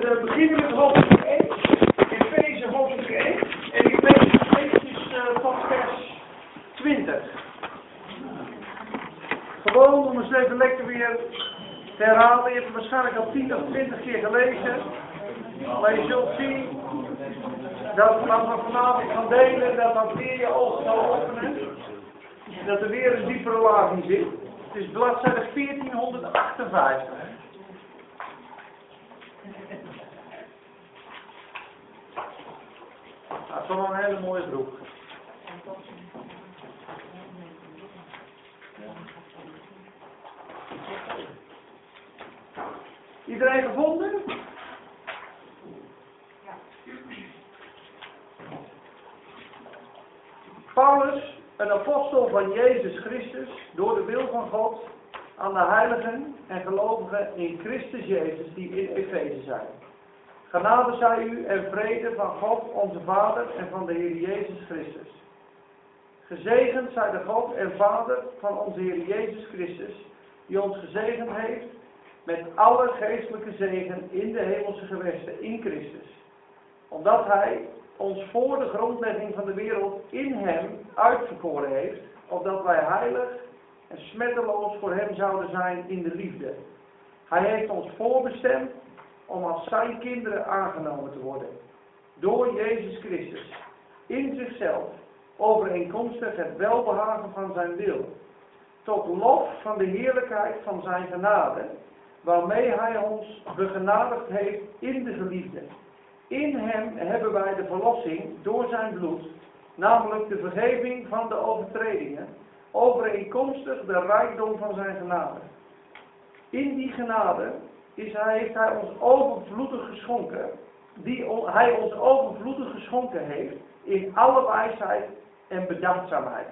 we beginnen met hoofdstuk 1. Efeze hoofdstuk 1. En ik lees eventjes uh, tot vers 20. Gewoon om eens even lekker weer te herhalen. Je hebt het waarschijnlijk al 10 of 20 keer gelezen. Maar je zult zien dat wat we vanavond gaan delen, dat dat weer je ogen zal openen. Dat er weer een diepere laag in zit. Het is bladzijde 1458. Dat is een hele mooie broek. Iedereen gevonden? Paulus, een apostel van Jezus Christus, door de wil van God, aan de heiligen en gelovigen in Christus Jezus die in Efeze zijn. Genade zij u en vrede van God onze Vader en van de Heer Jezus Christus. Gezegend zij de God en Vader van onze Heer Jezus Christus, die ons gezegend heeft met alle geestelijke zegen in de hemelse gewesten in Christus. Omdat Hij ons voor de grondlegging van de wereld in Hem uitverkoren heeft, opdat wij heilig en smetteloos voor Hem zouden zijn in de liefde. Hij heeft ons voorbestemd om als zijn kinderen aangenomen te worden. Door Jezus Christus. In zichzelf. Overeenkomstig het welbehagen van zijn wil. Tot lof van de heerlijkheid van zijn genade. Waarmee hij ons begenadigd heeft in de geliefde. In hem hebben wij de verlossing door zijn bloed. Namelijk de vergeving van de overtredingen. Overeenkomstig de rijkdom van zijn genade. In die genade is hij, heeft hij ons overvloedig geschonken, die hij ons overvloedig geschonken heeft in alle wijsheid en bedachtzaamheid.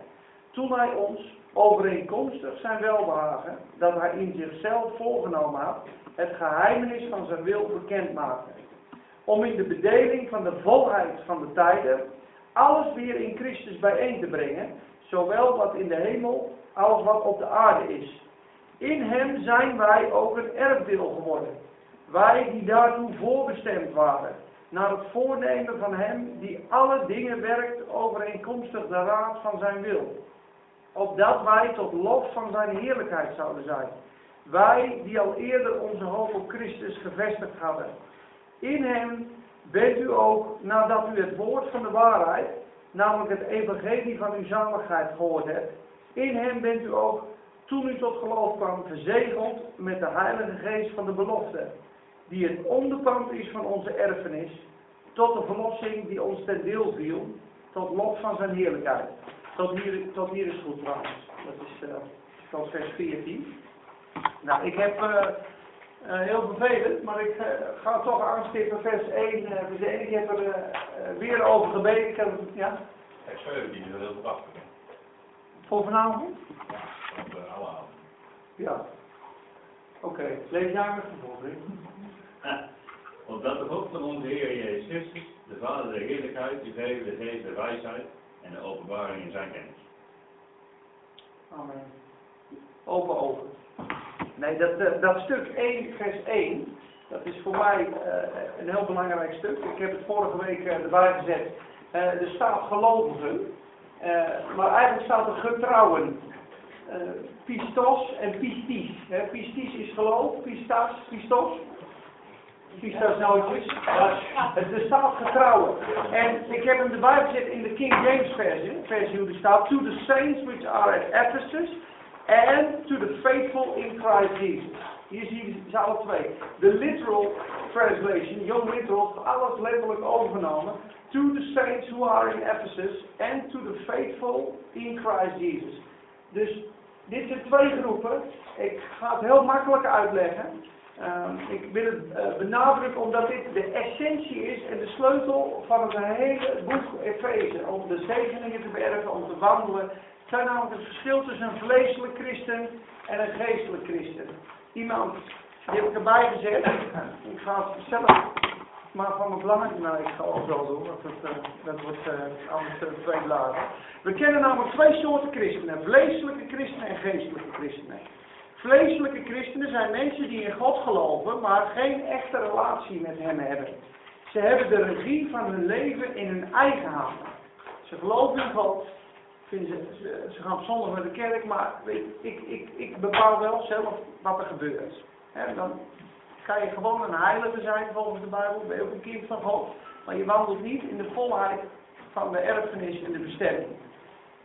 Toen hij ons overeenkomstig zijn welbehagen, dat hij in zichzelf voorgenomen had, het geheimenis van zijn wil bekend maakte. Om in de bedeling van de volheid van de tijden alles weer in Christus bijeen te brengen, zowel wat in de hemel als wat op de aarde is in hem zijn wij ook een erfdeel geworden. Wij die daartoe voorbestemd waren. Naar het voornemen van hem die alle dingen werkt overeenkomstig de raad van zijn wil. Opdat wij tot lof van zijn heerlijkheid zouden zijn. Wij die al eerder onze hoop op Christus gevestigd hadden. In hem bent u ook, nadat u het woord van de waarheid, namelijk het evangelie van uw zaligheid gehoord hebt. In hem bent u ook toen u tot geloof kwam, verzegeld met de Heilige Geest van de belofte, die het onderpand is van onze erfenis, tot de verlossing die ons ten deel viel, tot lof van zijn heerlijkheid. Tot hier, tot hier is goed trouwens. Dat is uh, tot vers 14. Nou, ik heb uh, uh, heel vervelend, maar ik ga toch aanstippen vers 1, vers 1. Ik heb er weer over gebeden. Ik heb, ja? Vers 17 is heel prachtig. Voor vanavond? De avond. Ja. Oké, okay. met vervolging. Opdat de God van onze Heer Jezus Christus, de Vader der heerlijkheid, u geeft de geest der wijsheid en de openbaring in zijn kennis. Amen. Open ogen. Nee, dat, dat, dat, stuk 1, vers 1, dat is voor mij uh, een heel belangrijk stuk. Ik heb het vorige week uh, erbij gezet. Uh, er staat gelovigen, maar eigenlijk staat er getrouwen. Pistos en pistis. Hè? Pistis is geloof, pistas, pistos. Pistas nootjes. Er staat getrouwen. En ik heb hem erbij gezet in de King James versie, versie hoe die staat. To the saints which are at Ephesus and to the faithful in Christ Jesus. Hier zie je ze alle twee. De literal translation, young literal, alles letterlijk overgenomen. To the saints who are in Ephesus and to the faithful in Christ Jesus. Dus dit zijn twee groepen. Ik ga het heel makkelijk uitleggen. Um, ik wil het uh, benadrukken omdat dit de essentie is en de sleutel van het hele boek Efeze. Om de zegeningen te bergen, om te wandelen. Het zijn namelijk het verschil tussen een vleeselijk christen en een geestelijk christen. Iemand, die heb ik erbij gezet. Ik ga het zelf maar van mijn belang. Nou, ik ga ook wel doen, want dat, uh, dat wordt uh, anders uh, twee bladen. We kennen namelijk twee soorten christenen. Vleeselijke christenen en geestelijke christenen. Vleeselijke christenen zijn mensen die in God geloven, maar geen echte relatie met Hem hebben. Ze hebben de regie van hun leven in hun eigen handen. Ze geloven in God, ze, ze, ze gaan zondag naar de kerk, maar weet, ik, ik, ik bepaal wel zelf wat er gebeurt. Hè, dan ga je gewoon een heilige zijn volgens de Bijbel, ben je ook een kind van God. Maar je wandelt niet in de volheid van de erfenis en de bestemming.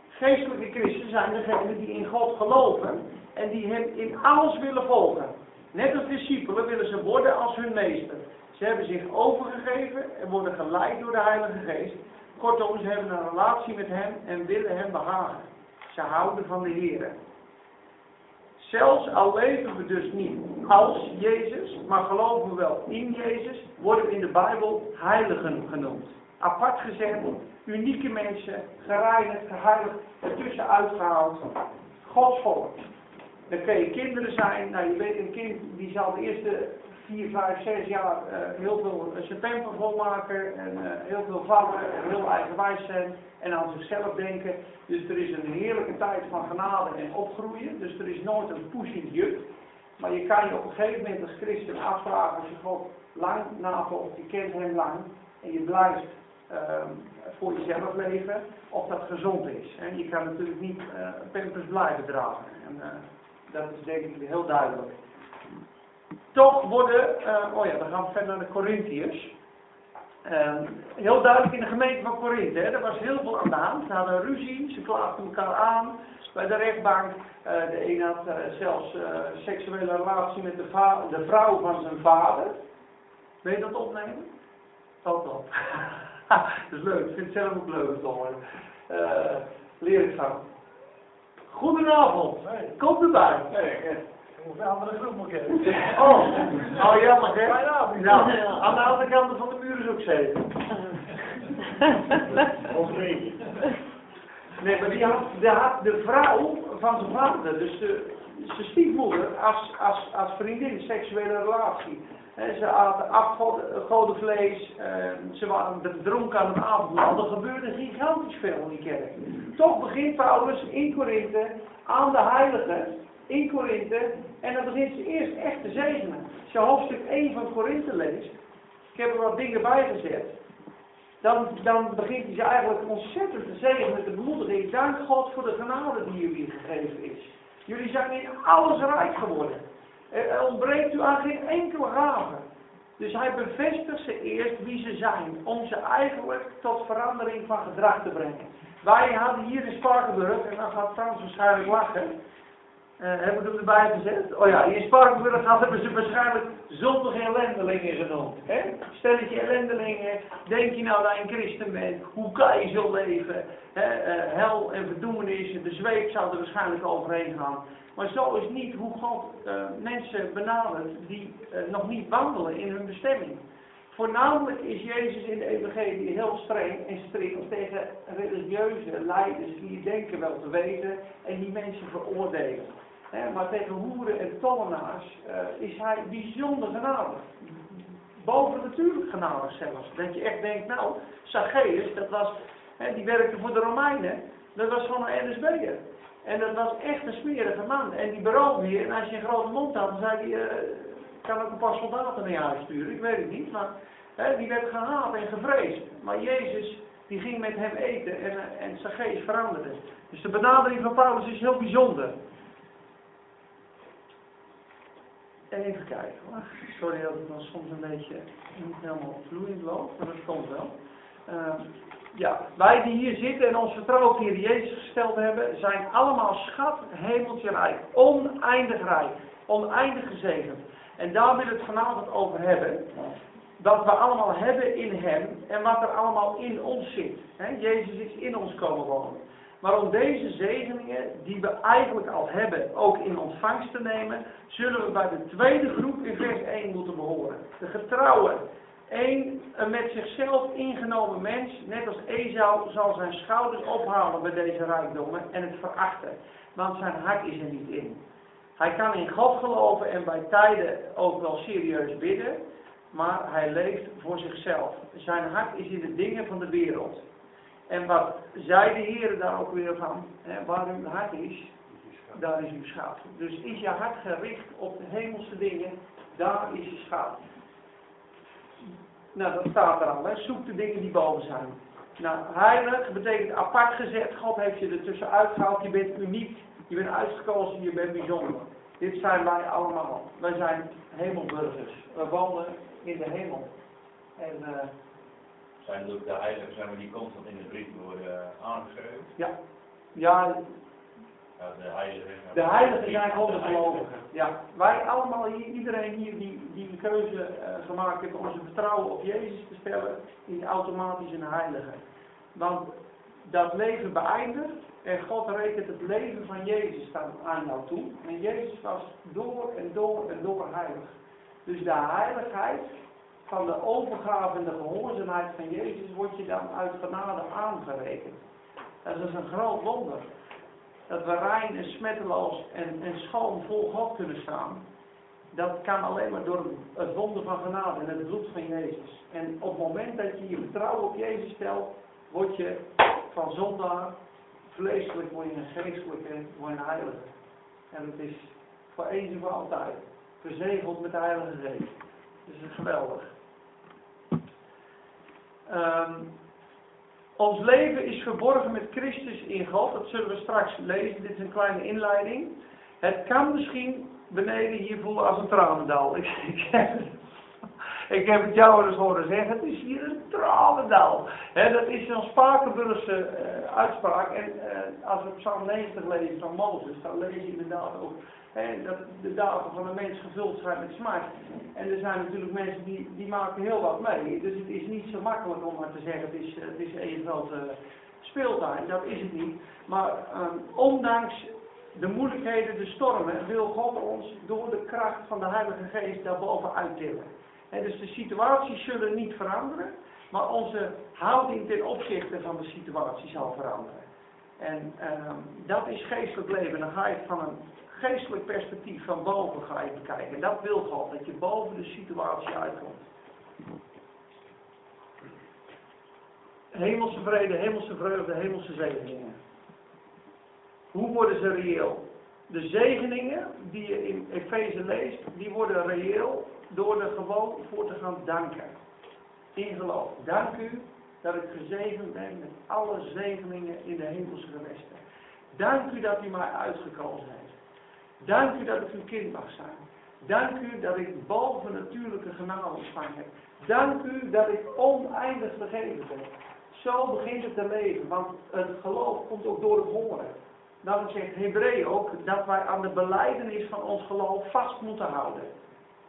Geestelijke christenen zijn degenen die in God geloven en die hem in alles willen volgen. Net als discipelen willen ze worden als hun meester. Ze hebben zich overgegeven en worden geleid door de Heilige Geest. Kortom, ze hebben een relatie met hem en willen hem behagen. Ze houden van de Heer. Zelfs al leven we dus niet als Jezus, maar geloven we wel in Jezus, worden we in de Bijbel heiligen genoemd. Apart gezet, unieke mensen, gereinigd, geheiligd, ertussen uitgehaald. Gods volk. Dan kun je kinderen zijn, nou je weet een kind die zal de eerste 4, 5, 6 jaar uh, heel veel zijn pamper volmaken en uh, heel veel vallen en heel eigenwijs zijn en aan zichzelf denken. Dus er is een heerlijke tijd van genade en opgroeien. Dus er is nooit een pushing juk. Maar je kan je op een gegeven moment als christen afvragen als je God lang navolgt, je kent hem lang en je blijft uh, voor jezelf leven, of dat gezond is. En je kan natuurlijk niet uh, blijven dragen. En, dat is denk ik heel duidelijk. Toch worden, uh, oh ja, dan gaan we verder naar de Corinthiërs. Uh, heel duidelijk in de gemeente van Korinthe, er was heel veel aan de hand. Ze hadden ruzie, ze klaagden elkaar aan bij de rechtbank. Uh, de een had uh, zelfs seksuele relatie met de, de, vrouw van zijn vader. Weet je dat opnemen? Valt op. dat is leuk, ik vind het zelf ook leuk leer ik van. Goedenavond, kom erbij. Of een andere groep moet Oh, oh jammer hè? Nou, aan de andere kant van de muur is ook zeven. Of twee. Nee, maar die had, die had de vrouw van zijn vader, dus de, zijn stiefmoeder, als, als, als vriendin, seksuele relatie. He, ze aten afgoden vlees, uh, ze waren dronken aan het avondmaal. Er gebeurde gigantisch veel in die kerk. Toch begint Paulus in Korinthe aan de heiligen in Korinthe. En dan begint ze eerst echt te zegenen. Als je hoofdstuk 1 van Korinthe leest, ik heb er wat dingen bij gezet. Dan, dan begint hij ze eigenlijk ontzettend te zegenen, te bemoedigen. Ik dank God voor de genade die jullie gegeven is. Jullie zijn in alles rijk geworden. Er ontbreekt u aan geen enkele gave. Dus hij bevestigt ze eerst wie ze zijn, om ze eigenlijk tot verandering van gedrag te brengen. Wij hadden hier in Sparkenburg, en dan gaat Frans waarschijnlijk lachen, uh, hebben we hem erbij gezet? Oh ja, in Sparkenburg hadden ze waarschijnlijk zondige ellendelingen genoemd. Hè? Stelletje ellendelingen, denk je nou dat je een christen bent? Hoe kan je zo leven? Hè? Uh, hel en verdoemenis, de zweep zou er waarschijnlijk overheen gaan. Maar zo is niet hoe God uh, mensen benadert die nog niet wandelen in hun bestemming. Voornamelijk is Jezus in de evangelie heel streng en strikt tegen religieuze leiders die denken wel te weten en die mensen veroordelen. Maar tegen hoeren en tollenaars uh, is hij bijzonder genadig. Boven natuurlijk genadig zelfs. Dat je echt denkt, nou, Zacchaeus, dat was, he, die werkte voor de Romeinen, dat was gewoon een NSB'er. En dat was echt een smerige man. En die beroofde je, en als je een grote mond had, dan zei hij, uh, kan ook een paar soldaten naar huis sturen, ik weet het niet, maar he, die werd gehaat en gevreesd. Maar Jezus, die ging met hem eten en, en Zacchaeus veranderde. Dus de benadering van Paulus is heel bijzonder. Even kijken hoor. Sorry dat het dan soms een beetje niet helemaal vloeiend loopt, maar dat komt wel. Uh, ja, wij die hier zitten en ons vertrouwen op Heer Jezus gesteld hebben, zijn allemaal schat hemeltje rijk. Oneindig rijk. Oneindig gezegend. En daar wil ik het vanavond over hebben. Dat we allemaal hebben in Hem en wat er allemaal in ons zit. Jezus is in ons komen wonen. Maar om deze zegeningen, die we eigenlijk al hebben, ook in ontvangst te nemen, zullen we bij de tweede groep in vers 1 moeten behoren. De getrouwen. Eén een met zichzelf ingenomen mens, net als Esau, zal zijn schouders ophalen bij deze rijkdommen en het verachten. Want zijn hart is er niet in. Hij kan in God geloven en bij tijden ook wel serieus bidden, maar hij leeft voor zichzelf. Zijn hart is in de dingen van de wereld. En wat zei de Heer daar ook weer van? Hè, waar uw hart is, daar is uw schat. Dus is je hart gericht op de hemelse dingen, daar is je schat. Nou, dat staat er al. Zoek de dingen die boven zijn. Nou, heilig betekent apart gezet. God heeft je er tussenuit gehaald. Je bent uniek. Je bent uitgekozen. Je bent bijzonder. Dit zijn wij allemaal. Wij zijn hemelburgers. We wonen in de hemel. En eh, Zijn ook de heiligen zijn we die constant in de brief worden eh, aangeschreven? ja, ja, de heiligen. de heiligen zijn gewoon de gelovigen. Ja, wij allemaal hier, iedereen hier die, die een keuze eh, gemaakt heeft om zijn vertrouwen op Jezus te stellen, is automatisch een heilige. Want dat leven beëindigt en God rekent het leven van Jezus aan jou toe. En Jezus was door en door en door heilig. Dus de heiligheid van de overgave en de gehoorzaamheid van Jezus wordt je dan uit genade aangerekend. Dat is een groot wonder. Dat we rein en smetteloos en, en schoon vol God kunnen staan. Dat kan alleen maar door het wonder van genade en het bloed van Jezus. En op het moment dat je je vertrouwen op Jezus stelt, word je van zondaar vleeselijk, word je een geestelijke, word je een heilige. En het is voor eens en voor altijd verzegeld met de Heilige Geest. Dus het is geweldig. Ehm, ons leven is verborgen met Christus in God. Dat zullen we straks lezen. Dit is een kleine inleiding. Het kan misschien beneden hier voelen als een tranendal. Ik, ik, ik heb het jou eens horen zeggen. Het is hier een tranendal. Hè, dat is een Spakenburgse eh, uitspraak. En eh, als we Psalm 90 lezen van Mozes, dan lees je inderdaad ook hè, dat de dagen van een mens gevuld zijn met smart. En er zijn natuurlijk mensen die, die maken heel wat mee. Dus het is niet zo makkelijk om maar te zeggen, het is, eh, het is één grote speeltuin. Dat is het niet. Maar ehm, ondanks de moeilijkheden, de stormen, wil God ons door de kracht van de Heilige Geest daarboven uittillen. Hè, dus de situaties zullen niet veranderen, maar onze houding ten opzichte van de situatie zal veranderen. En ehm, dat is geestelijk leven. Dan ga je van een geestelijk perspectief van boven ga je bekijken. En dat wil God, dat je boven de situatie uitkomt. Hemelse vrede, hemelse vreugde, hemelse zegeningen. Hoe worden ze reëel? De zegeningen die je in Efeze leest, die worden reëel door er gewoon voor te gaan danken. In geloof. Dank u dat ik gezegend ben met alle zegeningen in de hemelse gewesten. Dank u dat u mij uitgekozen heeft. Dank u dat ik uw kind mag zijn. Dank u dat ik bovennatuurlijke genade ontvangen heb. Dank u dat ik oneindig vergeven ben. Zo begint het te leven, want het geloof komt ook door het horen. Daarom zegt Hebreeën ook dat wij aan de beleidenis van ons geloof vast moeten houden.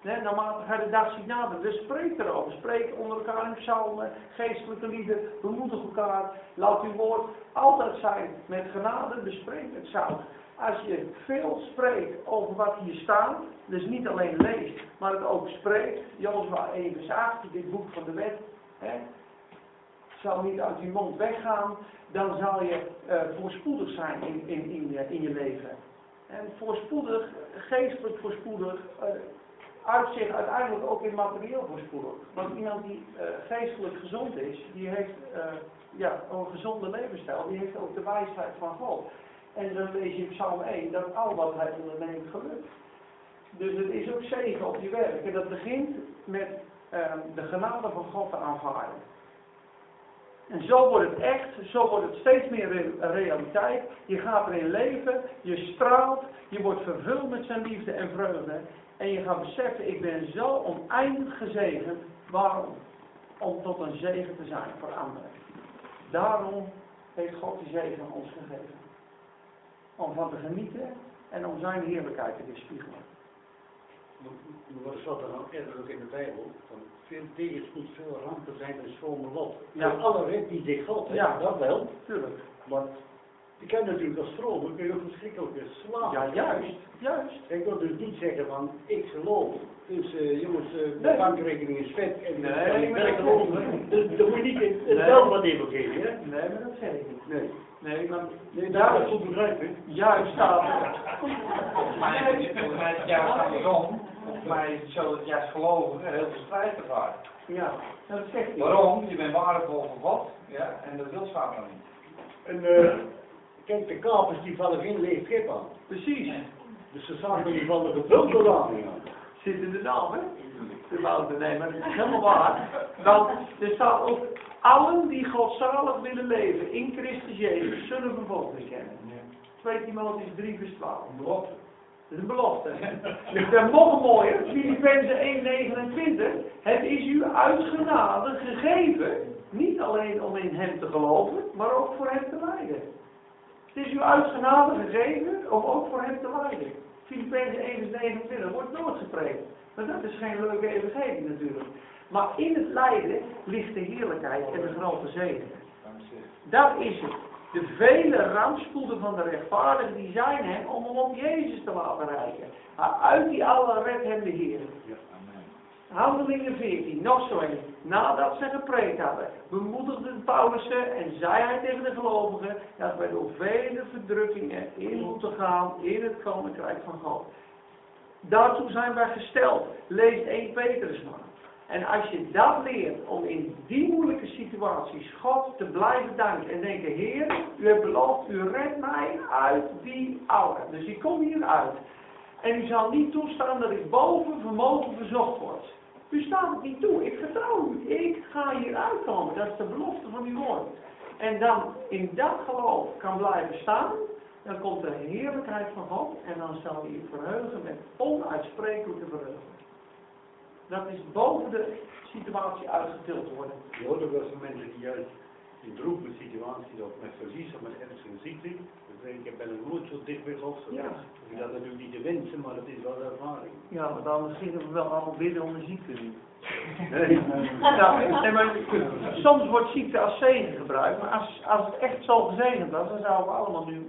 Nee, naarmate gij de dag ziet naderen. Dus spreek erover. Spreek onder elkaar in psalmen, geestelijke lieden, bemoedig elkaar. Laat uw woord altijd zijn met genade, bespreek het zout. Als je veel spreekt over wat hier staat, dus niet alleen leest, maar het ook spreekt. Jozua 1 vers 8, dit boek van de wet, hè, zal niet uit je mond weggaan, dan zal je uh, voorspoedig zijn in, in, in, je, in je leven. En voorspoedig, geestelijk voorspoedig, uh, uitzicht uiteindelijk ook in materieel voorspoedig. Want iemand die uh, geestelijk gezond is, die heeft ja, een gezonde levensstijl, die heeft ook de wijsheid van God. En dan lees je in Psalm 1 dat al wat hij onderneemt gelukt. Dus het is ook zegen op je werk. En dat begint met de genade van God te aanvaarden. En zo wordt het echt, zo wordt het steeds meer realiteit. Je gaat erin leven, je straalt, je wordt vervuld met zijn liefde en vreugde. En je gaat beseffen, ik ben zo oneindig gezegend. Waarom? Om tot een zegen te zijn voor anderen. Daarom heeft God die zegen aan ons gegeven. Om van te genieten en om zijn heerlijkheid te weerspiegelen. Wat staat er nou eerder ook in de Bijbel? Van veel tegenspoed, veel rampen zijn een schone lot. Ja. En alle red die zich God heeft, Ja. dat wel. Tuurlijk. Maar je kan natuurlijk als vroom, kun je ook verschrikkelijke slagen. Ja, juist. Juist. Ik wil dus niet zeggen van, ik geloof. Dus eh, jongens, eh, de Nee. bankrekening is vet en Nee, en ik ben. Dus moet je niet in het Nee. geld wat geven, hè? Nee, maar dat zeg ik niet. Nee. Nee, maar Nee, daar is juist, goed begrijpen. juist staat er. Volgens mij is het juist andersom. Volgens mij is het zo dat juist gelovigen heel veel strijd ervaren. Ja, dat zegt hij. Waarom? Je bent waardevol voor God. Ja, en dat wil Satan niet. En eh, Kijk, de kapers die vallen geen leeg schip aan. Precies. Dus de zaken die vallen gevuld aan. Zit in de naam, hè? De wouter, nee, maar dat is helemaal waar. Want er staat ook, allen die godzalig willen leven in Christus Jezus, zullen vervolging kennen. 2 Timotheüs 3 vers 12. Belofte. Dat is een belofte. Dus dat nog mooier, Filippenzen 1, 29. Het is u uit genade gegeven, niet alleen om in hem te geloven, maar ook voor hem te lijden. Het is u uit genade gegeven om ook voor hem te lijden. Filippenzen 1 vers 29 wordt nooit gepreekt. Maar dat is geen leuke evangelie natuurlijk. Maar in het lijden ligt de heerlijkheid en de grote zegen. Dat is het. De vele rampspoeden van de rechtvaardigen die zijn hem om hem op Jezus te laten. Maar uit die alle redt hem de Heer. Handelingen 14, nog zo een. Nadat ze gepreekt hadden, bemoedigden Paulus ze en zei hij tegen de gelovigen dat wij door vele verdrukkingen in moeten gaan in het koninkrijk van God. Daartoe zijn wij gesteld. Lees 1 Petrus maar. En als je dat leert om in die moeilijke situaties God te blijven danken en denken, Heer, u hebt beloofd, u redt mij uit die oude. Dus ik kom hieruit. En u zal niet toestaan dat ik boven vermogen verzocht word. U staat het niet toe. Ik vertrouw u. Ik ga hieruit komen. Dat is de belofte van uw woord. En dan in dat geloof kan blijven staan. Dan komt de heerlijkheid van God. En dan zal je verheugen met onuitsprekelijke verheugen. Dat is boven de situatie uitgetild worden. Je hoort ook wel van mensen die juist in droeve situaties of met verlies of met ernstige ziekte. Dan denk ik, ik ben er nooit zo dicht bij God. Ja. Dat natuurlijk niet te wensen, maar dat is wel de ervaring. Ja, maar dan gingen we wel allemaal bidden om de ziekte nu. Nee. Nou, nee, maar soms wordt ziekte als zegen gebruikt, maar als, als het echt zo gezegend was, dan zouden we allemaal nu,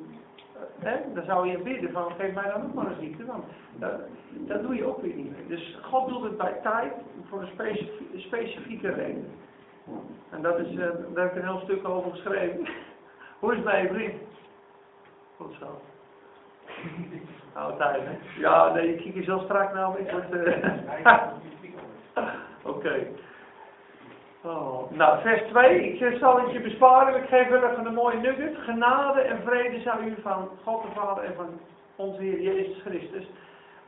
hè, dan zou je bidden van, geef mij dan ook maar een ziekte, want dat, dat doe je ook weer niet meer. Dus God doet het bij tijd voor een specifie- een specifieke reden. En dat is, eh, daar heb ik een heel stuk over geschreven. Hoe is het bij je vriend? Goed zo. Oude tijd, hè? Ja, nee, ik kijk je zo strak nou, ik word... eh, Oké. Oh, nou, vers 2. Ik zal het je besparen. Ik geef wel even een mooie nugget. Genade en vrede zou u van God de Vader en van onze Heer Jezus Christus.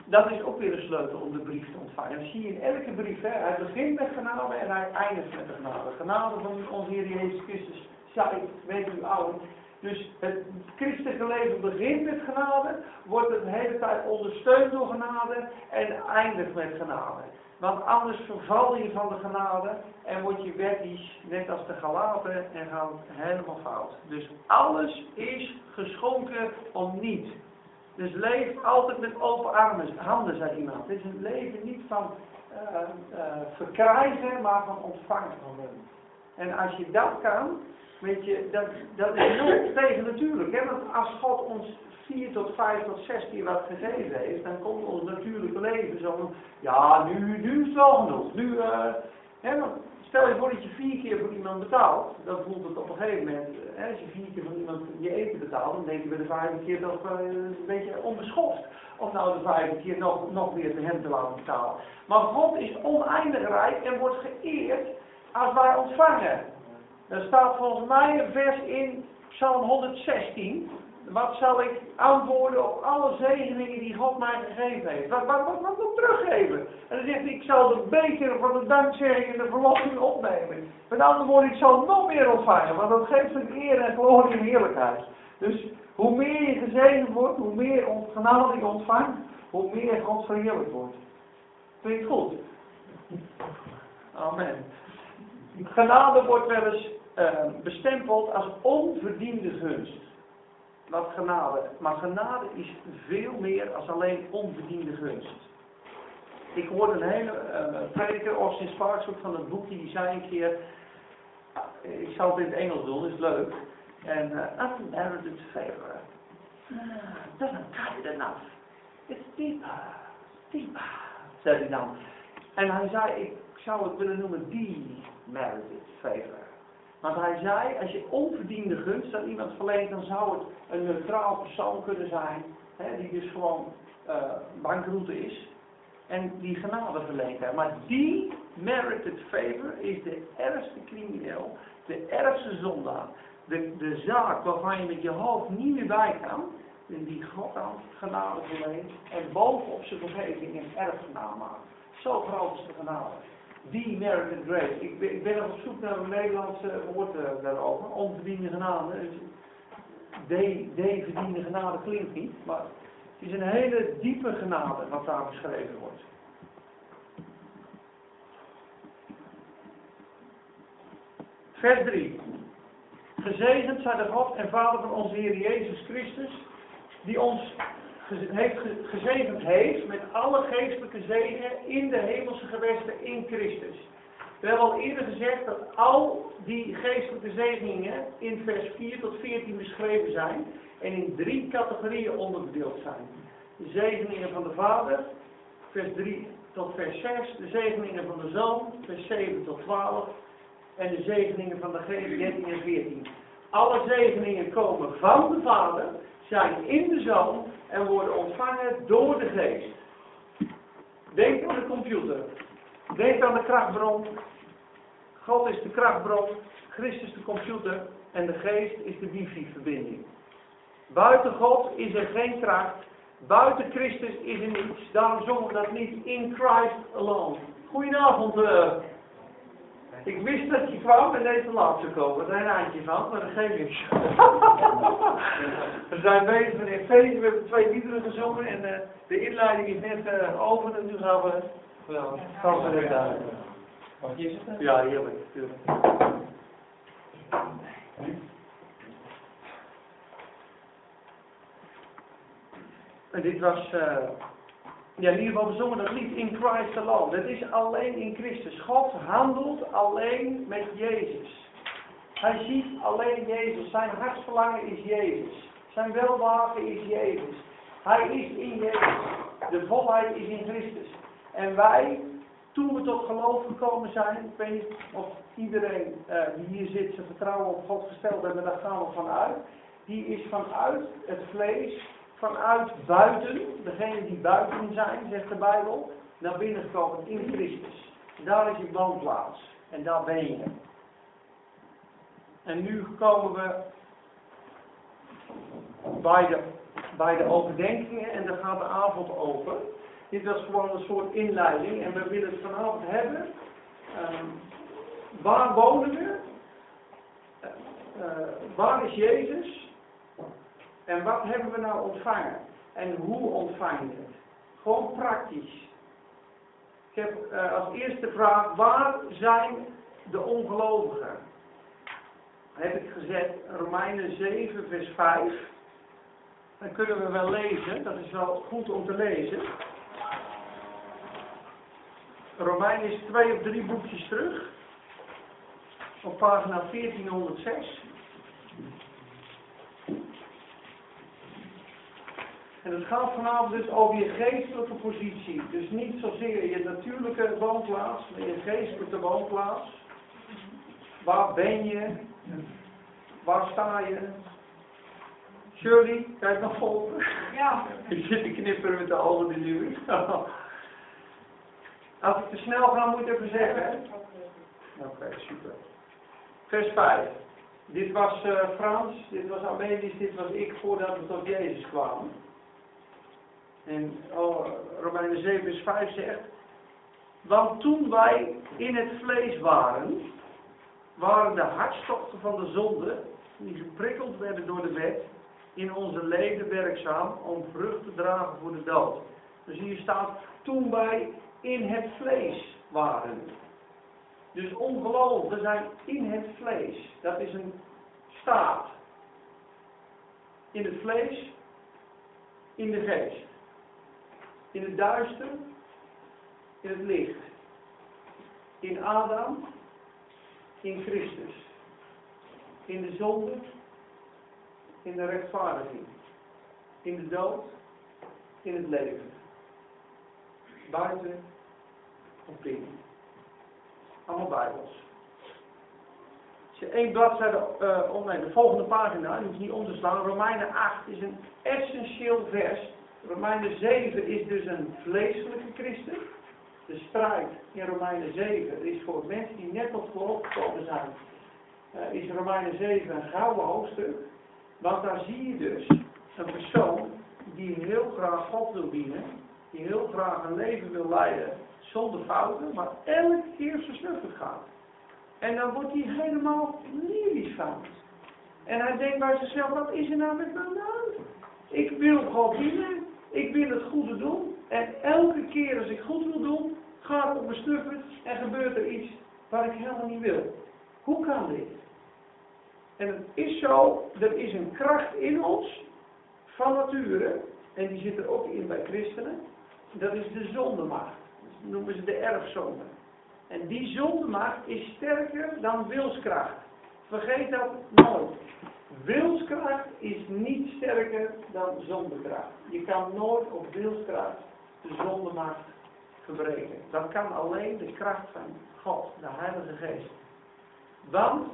Dat is ook weer een sleutel om de brief te ontvangen. Dat zie je in elke brief. Hè. Hij begint met genade en hij eindigt met de genade. Genade van onze Heer Jezus Christus. Zij, weet u ouden. Dus het christelijke leven begint met genade, wordt de hele tijd ondersteund door genade en eindigt met genade. Want anders verval je van de genade en word je wettisch, net als de Galaten, en gaat helemaal fout. Dus alles is geschonken om niet. Dus leef altijd met open armen, handen, zei iemand. Het is een leven niet van eh, eh, verkrijgen, maar van ontvangen van hem. En als je dat kan, weet je, dat, dat is nooit tegen natuurlijk. Hè? Want als God ons 4 tot 5 tot 6 keer wat gegeven heeft, dan komt ons natuurlijke leven zo ja, nu, nu is het wel genoeg. Nu, eh, hè, stel je voor dat je vier keer voor iemand betaalt, dan voelt het op een gegeven moment, eh, hè, als je vier keer voor iemand je eten betaalt, dan denk je bij de vijfde keer toch eh, een beetje onbeschoft. Om nou de vijfde keer nog, nog weer te hem te laten betalen. Maar God is oneindig rijk en wordt geëerd als wij ontvangen. Er staat volgens mij een vers in Psalm 116. Wat zal ik antwoorden op alle zegeningen die God mij gegeven heeft? Wat, wat, wat, moet ik teruggeven? En dan zegt hij, ik zal de beker van de dankzegging en de verlossing opnemen. Met andere woorden, ik zal nog meer ontvangen, want dat geeft een eer en glorie en heerlijkheid. Dus hoe meer je gezegend wordt, hoe meer genade je ontvangt, hoe meer God verheerlijk wordt. Het goed? Amen. Genade wordt wel eens eh, bestempeld als onverdiende gunst. Wat genade. Maar genade is veel meer als alleen onverdiende gunst. Ik hoorde een hele uh, prediker, Austin Sparks, van het boekje, die zei een keer, eh, ik zal het in het Engels doen, is leuk. En uh, unmerited favor. Uh, doesn't cut it enough. It's deeper, deeper, zei hij dan. En hij zei, ik zou het willen noemen demerited favor. Want hij zei, als je onverdiende gunst aan iemand verleent, dan zou het een neutraal persoon kunnen zijn, hè, die dus gewoon uh, bankroute is, en die genade verleent heeft. Maar die merited favor is de ergste crimineel, de ergste zondaar, de, de zaak waarvan je met je hoofd niet meer bij kan, en die God aan genade verleent en bovenop zijn vergeving een erfgenaam maakt. Zo groot is de genade. Die merited grace. Ik ben, ik ben nog op zoek naar een Nederlandse woord eh, daarover. Onverdiende genade. De, de verdiende genade klinkt niet, maar het is een hele diepe genade wat daar beschreven wordt. Vers 3. Gezegend zij de God en Vader van onze Heer Jezus Christus, die ons gezegend heeft met alle geestelijke zegen in de hemelse gewesten in Christus. We hebben al eerder gezegd dat al die geestelijke zegeningen in vers 4 tot 14 beschreven zijn en in drie categorieën onderverdeeld zijn. De zegeningen van de Vader, vers 3 tot vers 6, de zegeningen van de Zoon, vers 7 tot 12 en de zegeningen van de Geest, 13 en 14. Alle zegeningen komen van de Vader, zijn in de Zoon en worden ontvangen door de Geest. Denk aan de computer. Denk aan de krachtbron. God is de krachtbron, Christus de computer en de Geest is de wifi-verbinding. Buiten God is er geen kracht. Buiten Christus is er niets. Daarom zongen we dat niet in Christ alone. Goedenavond. eh. Ik wist dat je kwam en deze laat zou komen. Is een eindje van, maar dat geeft niks. we zijn bezig met Efeze. We hebben twee liederen gezongen en eh, de inleiding is net eh, over. En nu gaan we... Ja, gaan we net uit. Wat is het? Ja, heerlijk. Tuurlijk. En dit was, eh, ja, we zongen dat lied in Christ alone. Dat is alleen in Christus. God handelt alleen met Jezus. Hij ziet alleen Jezus. Zijn hartsverlangen is Jezus. Zijn welwagen is Jezus. Hij is in Jezus. De volheid is in Christus. En wij, toen we tot geloof gekomen zijn, ik weet niet of iedereen eh, die hier zit zijn vertrouwen op God gesteld maar daar gaan we vanuit. Die is vanuit het vlees, vanuit buiten, degene die buiten zijn, zegt de Bijbel, naar binnen gekomen in Christus. Daar is je woonplaats. En daar ben je. En nu komen we bij de, bij de overdenkingen en daar gaat de avond over. Dit was gewoon een soort inleiding en we willen het vanavond hebben. ehm, waar wonen we? Eh, eh, waar is Jezus? En wat hebben we nou ontvangen? En hoe ontvang je het? Gewoon praktisch. Ik heb eh, als eerste vraag, waar zijn de ongelovigen? heb ik gezet Romeinen 7, vers 5. Dan kunnen we wel lezen, dat is wel goed om te lezen. Romeinen is twee of drie boekjes terug. Op pagina 1406. En het gaat vanavond dus over je geestelijke positie. Dus niet zozeer je natuurlijke woonplaats, maar je geestelijke woonplaats. Waar ben je? Waar sta je? Shirley, kijk nog volgen. Ja. Ik zit te knipperen met de ogen die nu. Als ik te snel ga, moet ik even zeggen. Oké, super. Vers 5. Dit was eh, Frans, dit was Armenisch, dit was ik voordat we tot Jezus kwamen. En oh, Romeinen 7 vers 5 zegt, want toen wij in het vlees waren, waren de hartstochten van de zonde, die geprikkeld werden door de wet, in onze leden werkzaam om vrucht te dragen voor de dood. Dus hier staat, toen wij in het vlees waren. Dus ongelovigen zijn in het vlees. Dat is een staat. In het vlees, in de geest. In het duister, in het licht. In Adam, in Christus. In de zonde, in de rechtvaardiging. In de dood, in het leven. Buiten of binnen. Allemaal Bijbels. Als je één bladzijde, uh, nee, de volgende pagina, die hoeft niet om te slaan. Romeinen 8 is een essentieel vers. Romeinen 7 is dus een vleeselijke christen. De strijd in Romeinen 7 is voor mensen die net tot geloof gekomen zijn. eh, is Romeinen 7 een gouden hoofdstuk. Want daar zie je dus een persoon die heel graag God wil dienen, die heel graag een leven wil leiden zonder fouten, maar elke keer versnufferd gaat. En dan wordt hij helemaal lyrisch van. En hij denkt bij zichzelf, wat is er nou met mijn naam? Ik wil God dienen, ik wil het goede doen. En elke keer als ik goed wil doen, gaat het op me snuffert en gebeurt er iets wat ik helemaal niet wil. Hoe kan dit? En het is zo, er is een kracht in ons, van nature, en die zit er ook in bij christenen, dat is de zondemacht. Dat noemen ze de erfzonde. En die zondemacht is sterker dan wilskracht. Vergeet dat nooit. Wilskracht is niet sterker dan zondekracht. Je kan nooit op wilskracht de zondemacht verbreken. Dat kan alleen de kracht van God, de Heilige Geest. Want,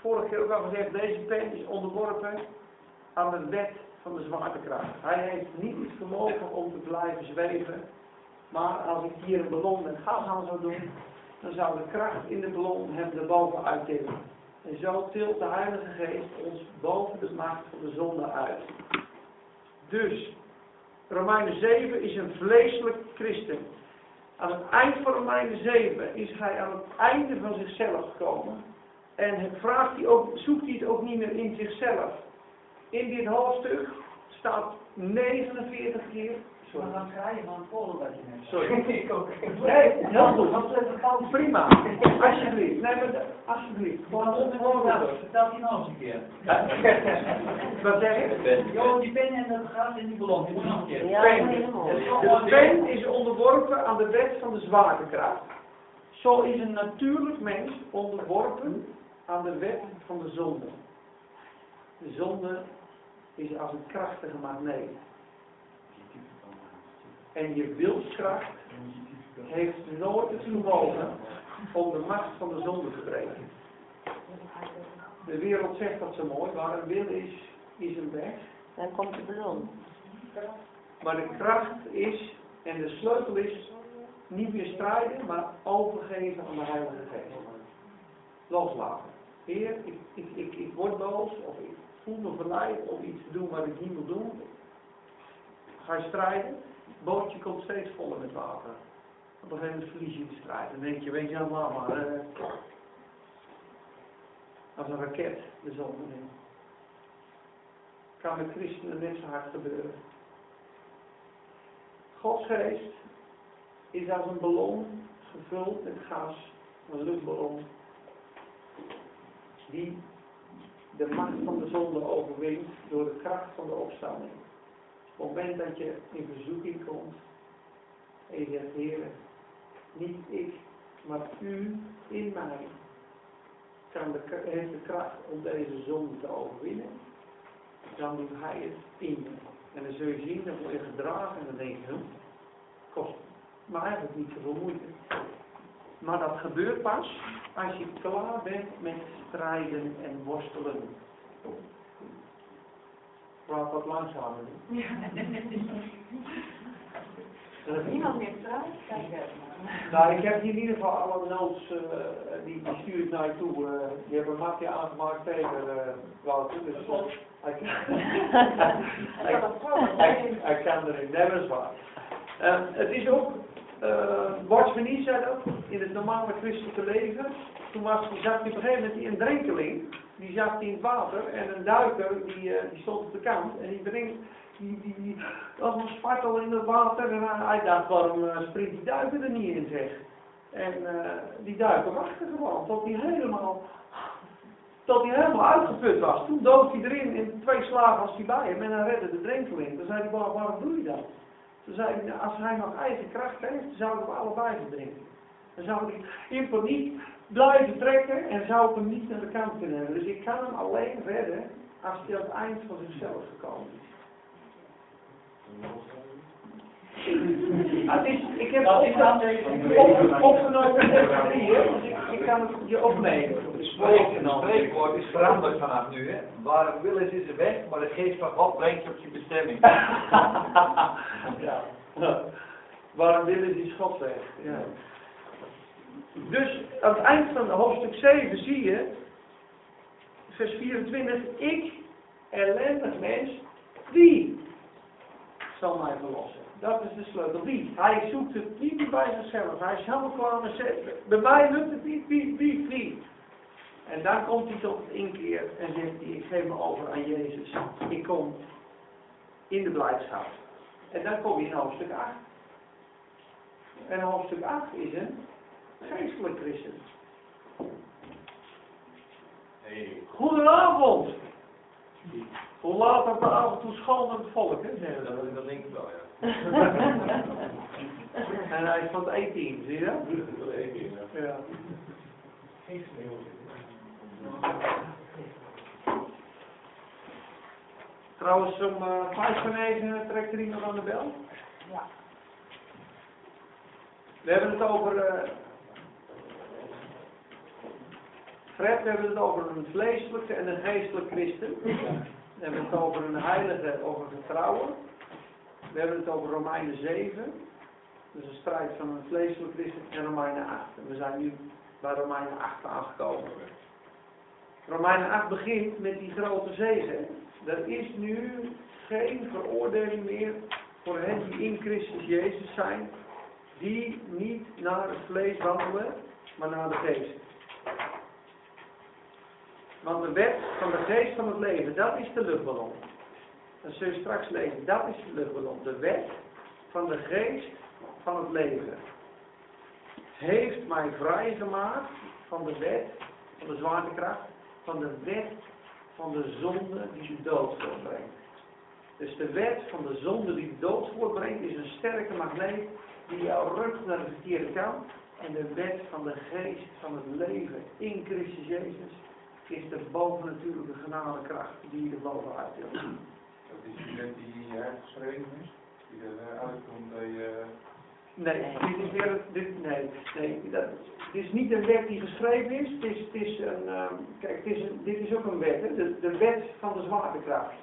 vorige keer ook al gezegd, deze pen is onderworpen aan de wet van de zwaartekracht. Hij heeft niet het vermogen om te blijven zweven. Maar als ik hier een ballon met gas aan zou doen, dan zou de kracht in de ballon hem erboven uittillen. En zo tilt de Heilige Geest ons boven de macht van de zonde uit. Dus, Romeinen 7 is een vleeselijk christen. Aan het eind van Romeinen 7 is hij aan het einde van zichzelf gekomen. En vraagt hij ook, zoekt hij het ook niet meer in zichzelf. In dit hoofdstuk staat 49 keer. Maar dan ga je van volgen wat je net Sorry. Ik ook. Nee, heel goed. Prima. Alsjeblieft. Nee, maar de- alsjeblieft. Gewoon Nou, vertel die nog eens een keer. Wat zeg je? Jo, die pen en dat gas in die ballon, die moet nog een keer. Ja, Pen. De pen is onderworpen aan de wet van de zwaartekracht. Zo is een natuurlijk mens onderworpen aan de wet van de zonde. De zonde is als een krachtige magneet. En je wilskracht heeft nooit het vermogen om de macht van de zonde te breken. De wereld zegt dat zo mooi, waar een wil is, is een weg. Dan komt de ballon. Maar de kracht is, en de sleutel is, niet meer strijden, maar overgeven aan de Heilige Geest. Loslaten. Heer, ik, ik, ik, ik word boos, of ik voel me verleid om iets te doen wat ik niet wil doen. Ga strijden, bootje komt steeds voller met water. Op een gegeven moment verlies je de strijd. Dan denk je, weet je allemaal, maar als een raket de zon in. Kan met christenen net zo hard gebeuren. Gods geest is als een ballon gevuld met gas, een luchtballon, die de macht van de zonde overwint door de kracht van de opstanding. Op het moment dat je in verzoeking komt en je zegt, Heer, niet ik, maar u in mij kan de, heeft de kracht om deze zonde te overwinnen, dan doet hij het in. En dan zul je zien, dan word je gedragen en dan denk je, kost maar eigenlijk niet zoveel moeite. Maar dat gebeurt pas als je klaar bent met strijden en worstelen. Praat wat langzamer. nu. Dat is Niemand meer trouwens? Nou, ik heb hier in ieder geval alle notes, eh, die, die stuur ik naar je toe. eh die hebben een mapje aangemaakt tegen uh, Wouter, dus eh, hij, kan, hij, kan erin, nee, dat is waar. Eh, het is ook, uh, Bart Venies zei dat, in het normale christelijke leven, toen was, zag hij op een gegeven moment die een drenkeling, die hij in het water en een duiker die, eh, die stond op de kant en die drinkt, die, die, die was een spartel in het water en hij, hij dacht waarom eh, springt die duiker er niet in zeg. En eh, die duiker wachtte gewoon tot hij helemaal, tot hij helemaal uitgeput was. Toen dook hij erin in twee slagen was hij bij hem en hij redde de drenkeling. Toen zei hij, "Waar- waarom doe je dat? Toen zei hij, "Nou, als hij nog eigen kracht heeft, zouden we allebei verdrinken. Dan zou hij in paniek blijven trekken en zou ik hem niet naar de kant kunnen hebben. Dus ik kan hem alleen redden als hij aan het eind van zichzelf gekomen is. Ah, het is, ik heb Dat is op- opgenomen drieën, dus ik, ik kan het je opnemen. Het spreek- het spreekwoord is veranderd vanaf nu. Hè. Waar een wil is, is er weg, maar de geest van God brengt je op je bestemming. ja. Waarom willen die schot weg? Ja. Dus aan het eind van hoofdstuk 7 zie je vers 24, ik, ellendig mens, wie zal mij verlossen? Dat is de sleutel. Wie? Hij zoekt het niet bij zichzelf. Hij zal kwamen zeggen, bij mij lukt het niet, wie, wie, wie? En dan komt hij tot inkeer en zegt hij, ik geef me over aan Jezus. Ik kom in de blijdschap. En dan kom je in hoofdstuk 8. En hoofdstuk 8 is een geestelijk christen. Hey. Goedenavond! Hoe laat op de avond toe volk, hè? zeggen ze. Dat, dat denk ik wel, ja. En hij is van het E-team, zie je dat? Ik niet, hè. Ja. Trouwens, om uh, vijf voor negen trekt er iemand aan de bel. Ja. We hebben het over. eh, Fred, we hebben het over een vleeselijke en een geestelijk christen. We hebben het over een heilige, over vertrouwen. We hebben het over Romeinen 7. Dus een strijd van een vleeselijk christen en Romeinen 8. En we zijn nu bij Romeinen 8 aangekomen. Romeinen 8 begint met die grote zegen. Er is nu geen veroordeling meer voor hen die in Christus Jezus zijn, die niet naar het vlees wandelen, maar naar de geest. Want de wet van de geest van het leven, dat is de luchtballon. Dat zul je straks lezen, dat is de luchtballon. De wet van de geest van het leven heeft mij vrijgemaakt van de wet van de zwaartekracht, van de wet van de zonde die de dood voortbrengt. Dus de wet van de zonde die dood voortbrengt is een sterke magneet die jou rukt naar de verkeerde kant. En de wet van de geest van het leven in Christus Jezus is de bovennatuurlijke genadekracht die je er bovenuit wil. Dat is die wet die uitgeschreven is, die er uitkomt bij je... Nee, dit is weer, dit, nee, nee, dat, het is niet een wet die geschreven is. Het is, het is een, ehm, kijk, het is een, dit is ook een wet, hè, de, de wet van de zwaartekracht.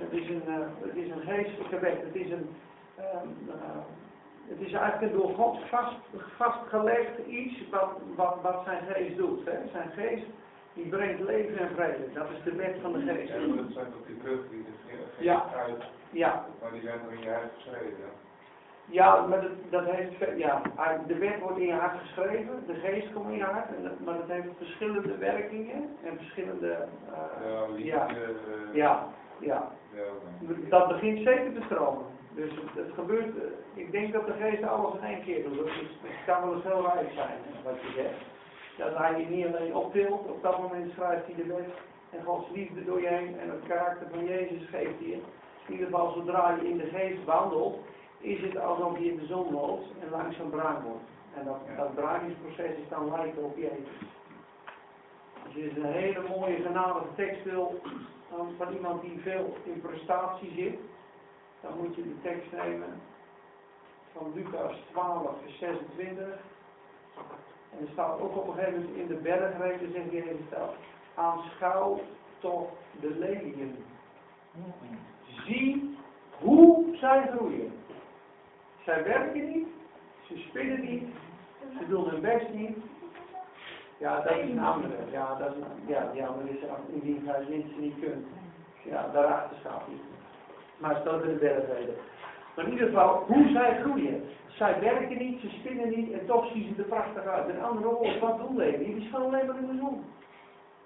Het is een, eh, het is een geestelijke wet. Het is een, ehm, eh, het is eigenlijk een door God vast, vastgelegd iets wat, wat, wat zijn geest doet. Hè. Zijn geest die brengt leven en vrede. Dat is de wet van de geest. Ja, dat zijn toch die bruggen die er geeft Ja. uit, Ja, maar die zijn er in je huis geschreven. Ja, maar dat, dat heeft, ja, de wet wordt in je hart geschreven, de geest komt in je hart, en dat, maar dat heeft verschillende werkingen en verschillende, eh, Ja, liefde, ja, eh, ja, ja. Dat begint zeker te stromen. Dus het, het gebeurt, eh, ik denk dat de geest alles in één keer doet. Het, is, het kan wel eens heel rijk zijn, wat je zegt. Dat hij je niet alleen optilt, op dat moment schrijft hij de wet en Gods liefde door je heen en het karakter van Jezus geeft hij je. In ieder geval, zodra je in de geest wandelt, is het alsof je in de zon loopt en langzaam bruin wordt. En dat, dat bruiningsproces is dan lijken op Jezus. Als je dus een hele mooie genadige tekst wil van iemand die veel in prestatie zit, dan moet je de tekst nemen van Lucas 12, vers 26. En er staat ook op een gegeven moment in de bergreden, zegt Jezus dat, aanschouw toch de leliën. Zie hoe zij groeien. Zij werken niet, ze spinnen niet, ze doen hun best niet. Ja, dat is een andere. Ja, dat is ja, die andere is indien gij ze niet kunt. Ja, daarachter staat hij. Maar staat in de bergreden. Maar in ieder geval, hoe zij groeien. Zij werken niet, ze spinnen niet en toch zien ze er prachtig uit. Met andere woorden, wat doen leven? Die staan alleen maar in de zon.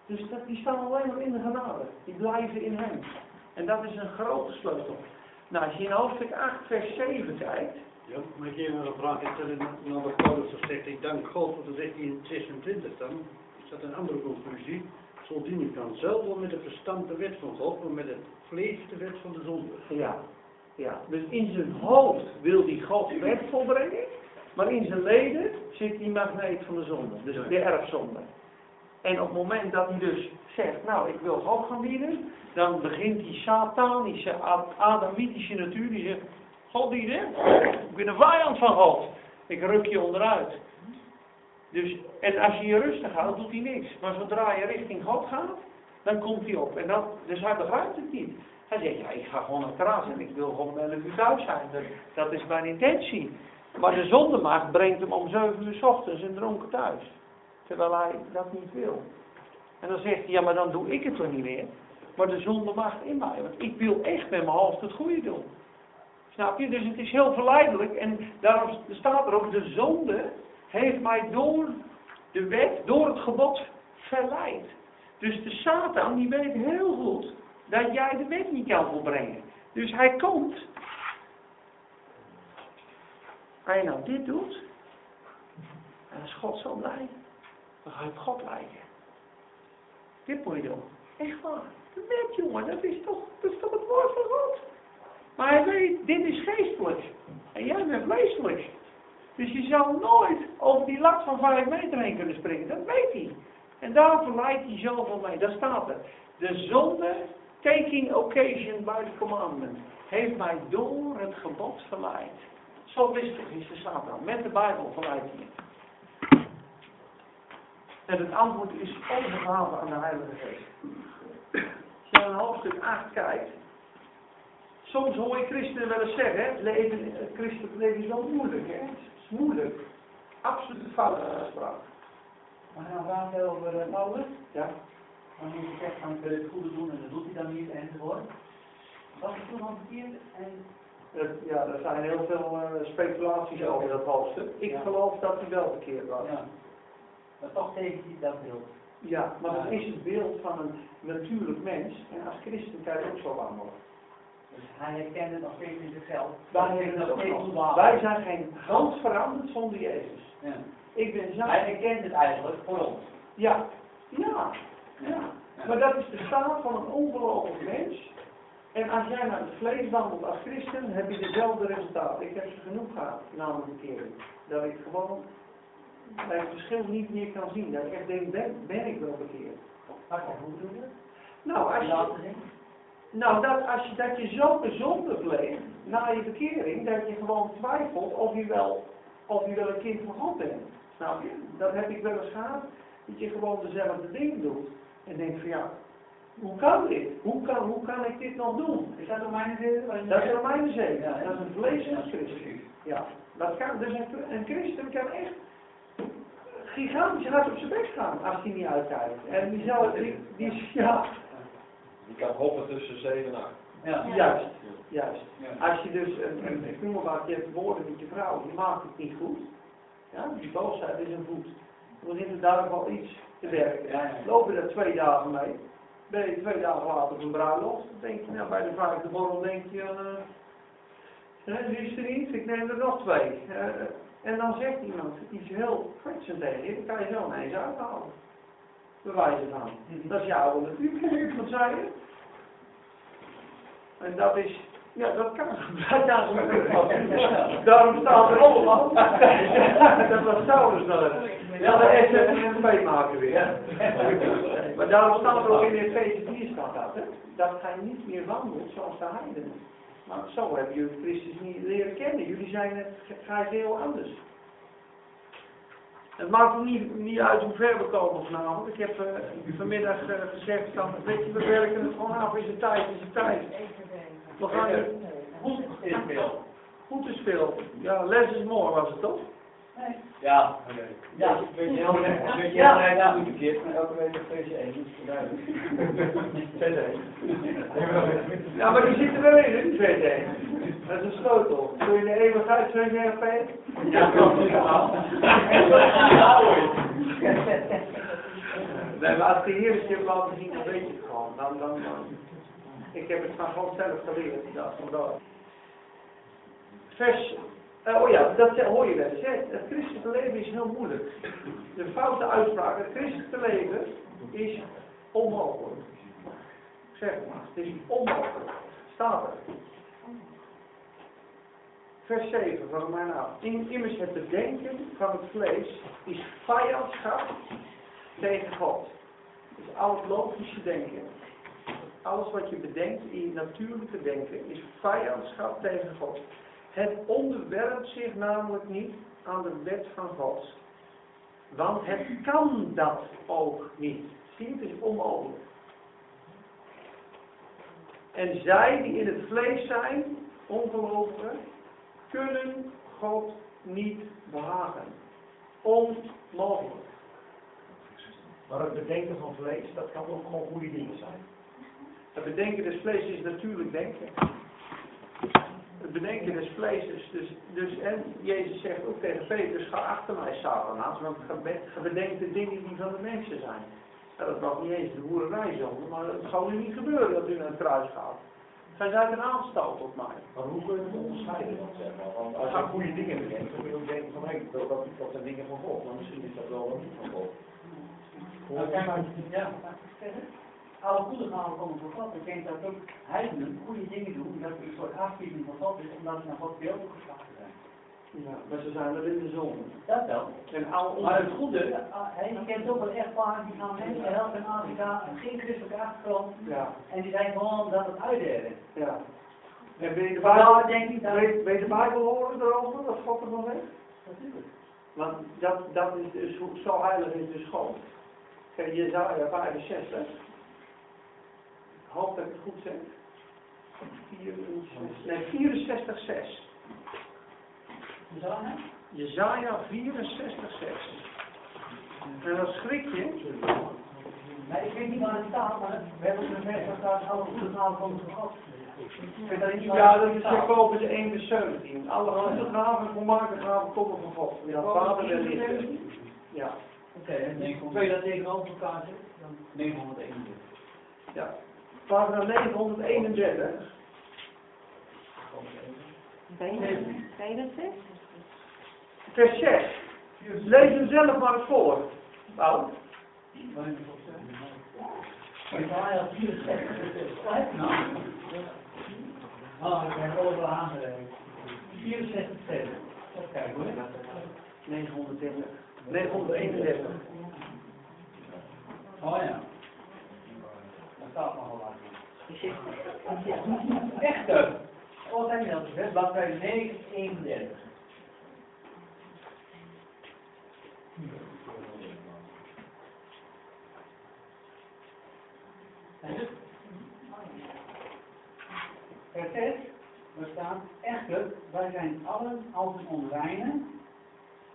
Dus dat, die staan alleen maar in de genade. Die blijven in hem. En dat is een grote sleutel. Nou, als je in hoofdstuk 8, vers 7 kijkt. Ja, maar ik even een vraag stellen naar wat Paulus zegt. Ik dank God, want dat zegt hij in 26 dan. Is dat een andere conclusie? Zo dien ik dan zelf wel met het verstand de wet van God, maar met het vlees de wet van de zonde. Ja, ja. Dus in zijn hoofd wil hij Gods wet volbrengen. Maar in zijn leden zit die magneet van de zonde. Dus de erfzonde. En op het moment dat hij dus zegt, nou ik wil God gaan dienen. Dan begint die satanische, Ad- adamitische natuur. Die zegt, God dienen? Ik ben een vijand van God. Ik ruk je onderuit. Dus, en als je je rustig houdt, doet hij niks. Maar zodra je richting God gaat, dan komt hij op. En dat, dus hij begrijpt het niet. Hij zegt, ja, ik ga gewoon naar terras en ik wil gewoon om 11 uur thuis zijn. Dat, dat is mijn intentie. Maar de zondemaagd brengt hem om 7 uur s ochtends en dronken thuis. Terwijl hij dat niet wil. En dan zegt hij, ja maar dan doe ik het toch niet meer. Maar de zonde mag in mij, want ik wil echt met mijn hoofd het goede doen. Snap je? Dus het is heel verleidelijk en daarom staat er ook, de zonde heeft mij door de wet, door het gebod verleid. Dus de Satan die weet heel goed dat jij de wet niet kan volbrengen. Dus hij komt. Als je nou dit doet, dan is God zo blij. Dan ga je op God lijken. Dit moet je doen. Echt waar. De wet jongen, dat is toch, dat is toch het woord van God. Maar hij weet, dit is geestelijk. En jij bent vleeselijk. Dus je zal nooit over die lat van vijf meter heen kunnen springen. Dat weet hij. En daar verleidt hij zoveel mee. Daar staat er. De zonde, taking occasion by the commandment, heeft mij door het gebod verleid. Zo listig is de Satan. Met de Bijbel verleidt hij het. En het antwoord is overgave aan de Heilige Geest. Als je naar hoofdstuk 8 kijkt, soms hoor je christenen wel eens zeggen, het, leven, het christelijk leven is wel moeilijk, hè? Het is moeilijk. Absoluut foute uitspraak. Maar gaan we over uh, Paulus? Ja. Wanneer hij zegt van ik wil het goede doen en dat doet hij dan niet enzovoort. Wat is toen al verkeerd? En Het- ja, er zijn heel veel eh, speculaties over dat hoofdstuk. Ik Ja. geloof dat hij wel verkeerd was. ja. Maar toch tegen hij dat beeld. Ja, maar het is het beeld van een natuurlijk mens. En als christen kan je ook zo wandelen. Dus hij herkende nog steeds in zichzelf. Wij, nog het steeds. Wij zijn geen hand veranderd zonder Jezus. Ja. Ik ben zo... Hij herkent het eigenlijk voor ons. Ja, ja, ja. Maar dat is de staat van een ongelovig mens. En als jij naar het vlees wandelt als christen, heb je dezelfde resultaat. Ik heb ze genoeg gehad na mijn bekering. Dat ik gewoon bij het verschil niet meer kan zien. Dat ik echt denk, ben, ben ik wel bekeerd? Hoe bedoel je? Nou, als je, nou dat, als je, dat je zo na je bekering, dat je gewoon twijfelt of je wel, of je wel een kind van God bent. Snap je? Dat heb ik wel eens gehad. Dat je gewoon dezelfde dingen doet. En denkt van ja, hoe kan dit? Hoe kan, hoe kan ik dit nog doen? Is dat Romeinen 7? Dat is Romeinen 7. Ja, dat is een vlees en een christen. Ja, dat kan. Dus een, een christen kan echt gigantisch hard op zijn bek gaan als hij niet uitkijkt. En die zou, die, die, ja, Je kan hoppen tussen 7 en 8. Ja. juist, juist. Ja. Als je dus, een, een, ik noem maar wat, je hebt woorden met je vrouw, je maakt het niet goed. Ja, die boosheid is een voet. Dan begint er daar wel iets te werken. Loop je daar twee dagen mee, ben je twee dagen later op een bruiloft, dan denk je, nou bij de vijfde borrel denk je, uh, die is er niet, ik neem er nog twee. Eh, en dan zegt iemand iets heel kwetsend tegen je, dan kan je zo ineens uithalen. Bewijzen van. Dat is jouw natuurlijke wat zei je? En dat is, ja, dat kan. Gebeuren. Daarom staat er ook. Dat was Saulus nog. Ja, dat is een meemaken weer. Maar daarom staat er ook in Efeze 4 staat dat, hè? Dat gij niet meer wandelt zoals de heidenen. Maar zo hebben jullie Christus niet leren kennen. Jullie zijn het gij heel anders. Het maakt niet, niet uit hoe ver we komen vanavond. Ik heb eh, vanmiddag eh, gezegd, van, weet je, we werken het gewoon af. Is het tijd, is het tijd. We gaan er goed, Is veel. goed is veel. Ja, less is more was het toch? Ja. Ja. Weet je heel erg, weet je Ja. heel erg goed verkeerd, maar elke week op deze 1, dat is duidelijk. Ja, maar die zitten wel in, hè, die. Dat is een sleutel. Doe je in de eeuwigheid VVRP? Ja, klopt. Nee, maar als de Heer het je laten zien, dan weet je het gewoon. Dan, dan, dan. Ik heb het van God zelf geleerd. Ja, vandaar. Vers, eh, oh ja, dat hoor je wel eens. Het christelijke leven is heel moeilijk. De foute uitspraak, het christelijke leven is onmogelijk. Zeg het maar, het is onmogelijk. Staat er. Vers 7 van Romeinen 8. In, immers het bedenken van het vlees is vijandschap tegen God. Dus al het logische denken, alles wat je bedenkt in je natuurlijke denken, is vijandschap tegen God. Het onderwerpt zich namelijk niet aan de wet van God. Want het kan dat ook niet. Zie het is onmogelijk. En zij die in het vlees zijn, ongelovigen, kunnen God niet behagen. Onmogelijk. Maar het bedenken van vlees, dat kan ook gewoon goede dingen zijn. Het bedenken des vlees is natuurlijk denken. Het bedenken des vlees is dus, dus en Jezus zegt ook tegen Petrus, ga achter mij Satanas, want ge ge bedenkt de dingen die van de mensen zijn. Ja, dat was niet eens de boerderij zo, maar het zal nu niet gebeuren dat u naar het kruis gaat. Gij zijt een aanstal tot mij. Maar hoe kun je het onderscheiden dan, zeg maar? Want als je goede dingen bedenkt, dan kun je ook denken van, hé, dat, dat, dat zijn dingen van God. Maar misschien is dat wel wat niet van God. Nou, maar, ja, alle goede gaven komen van God. Ik denk dat ook heidenen goede dingen doen, dat het een soort afspiegeling van God is, omdat ze naar Gods beeld geslagen zijn. Ja, maar ze zijn er in de zon. Dat wel. En al Maar het goede, ah, je kent ook wel echtpaar die gaan mensen helpen in Afrika, geen christelijke achtergrond, Ja, en die zijn gewoon dat het uitdelen. ja. En ben je de Bijbel, daar denk ik dat... weet de Bijbel horen erover, dat God ervan zegt? Natuurlijk. Want dat, dat is dus, zo heilig is dus God. Kijk, Jezaja 65. Hoop dat ik het goed zeg. 64, nee, 64, 6. Zo, hè? Jezaja 64, 6. En dan schrik je. Nee, ik weet niet waar het staat, maar we hebben vers waar staat, alle goede komen van dat waar Ja, dat is. Jacobus 1 vers 17. Alle goede gaven en volmaakte gaven komen van God. Ja, Vader en Liefde. Ja, Oké, en twee dat tegenover elkaar zit, dan 931. ja. Pagina 931. Ben je, ben je dat zes? Vers 6. Lees hem zelf maar eens voor. Paul. Isaiah 64, kijk nou. Oh, ik ben overal aangereikt. 64 steden. Even kijken hoor. 930. 931. Oh ja. Dat staat nogal wat. Echter. Wat zijn gezegd? Bladzijde 9, 31. Vers 6, er staat, echter, wij zijn allen als een onreine,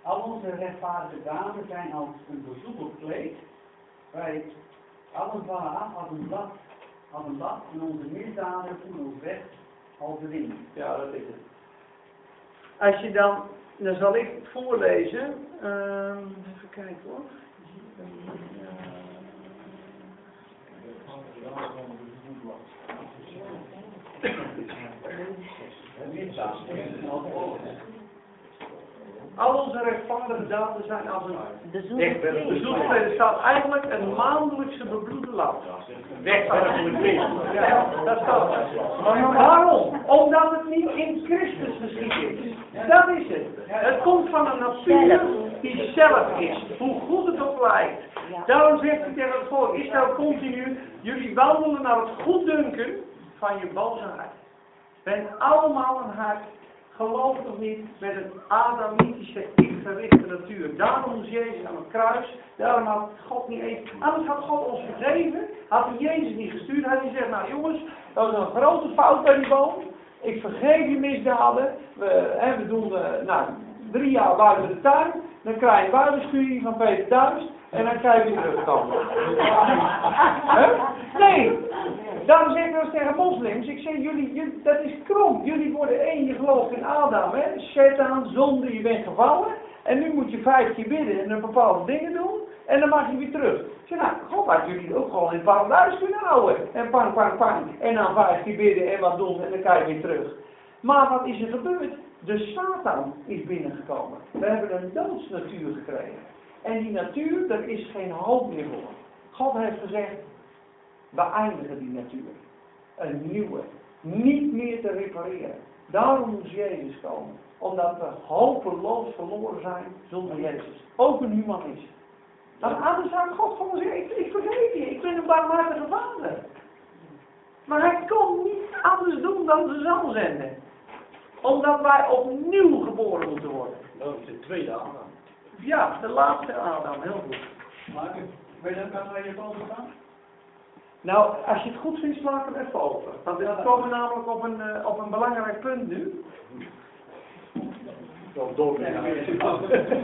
al onze rechtvaardige daden zijn als een bezoedeld kleed, wij vallen af als een blad, als een en onze misdaden voeren ons weg als de wind. Ja, dat is het. Als je dan, dan zal ik het voorlezen. Ehm, even kijken hoor. Al onze rechtvaardige daden zijn als een wegwerp. Bezoekelijk staat eigenlijk een maandelijkse bebloede lam. Wegwerpelijk wind. Ja, dat staat er. Maar waarom? Omdat het niet in Christus geschied is. Dat is het. Het komt van een natuur die zelf is. Hoe goed het ook lijkt. Daarom zegt hij tegen het volk Israël continu, jullie wandelen naar het goeddunken van je boze hart. Bent allemaal een hart, geloof toch niet, met een adamitische, ik-gerichte natuur. Daarom moest Jezus aan het kruis, daarom had God niet eens, anders had God ons vergeven, had hij Jezus niet gestuurd, had hij gezegd, nou jongens, dat was een grote fout bij die boom, ik vergeef je misdaden, we, hè, we doen, eh, nou, drie jaar buiten de tuin, dan krijg je een buitensturing van Peter Duis, en dan krijg je terugkomen. Nee, daarom zeg ik eens tegen moslims, ik zeg, jullie, jullie, dat is krom, jullie worden één, je gelooft in Adam, hè, Satan, zonde, je bent gevallen, en nu moet je vijf keer bidden en een bepaalde dingen doen, en dan mag je weer terug. Ik zeg, nou, God had jullie ook gewoon in het paradijs kunnen houden, en pang, pang, pang, en dan vijf keer bidden en wat doen, en dan kan je weer terug. Maar wat is er gebeurd? De Satan is binnengekomen. We hebben een doodsnatuur gekregen. En die natuur, daar is geen hoop meer voor. God heeft gezegd, we eindigen die natuur. Een nieuwe. Niet meer te repareren. Daarom moest Jezus komen. Omdat we hopeloos verloren zijn zonder Jezus. Ook een humanist. Dan anders zou God gewoon zeggen, ik, ik vergeef je, ik ben een barmhartige vader. Maar hij kon niet anders doen dan ze zal zenden. Omdat wij opnieuw geboren moeten worden. Dat is de tweede Adam. Ja, de laatste Adam, heel goed. Maar weet je dan waar je boven staan? Nou, als je het goed vindt, sla ik hem even over. Want we komen namelijk op een, eh, op een belangrijk punt nu.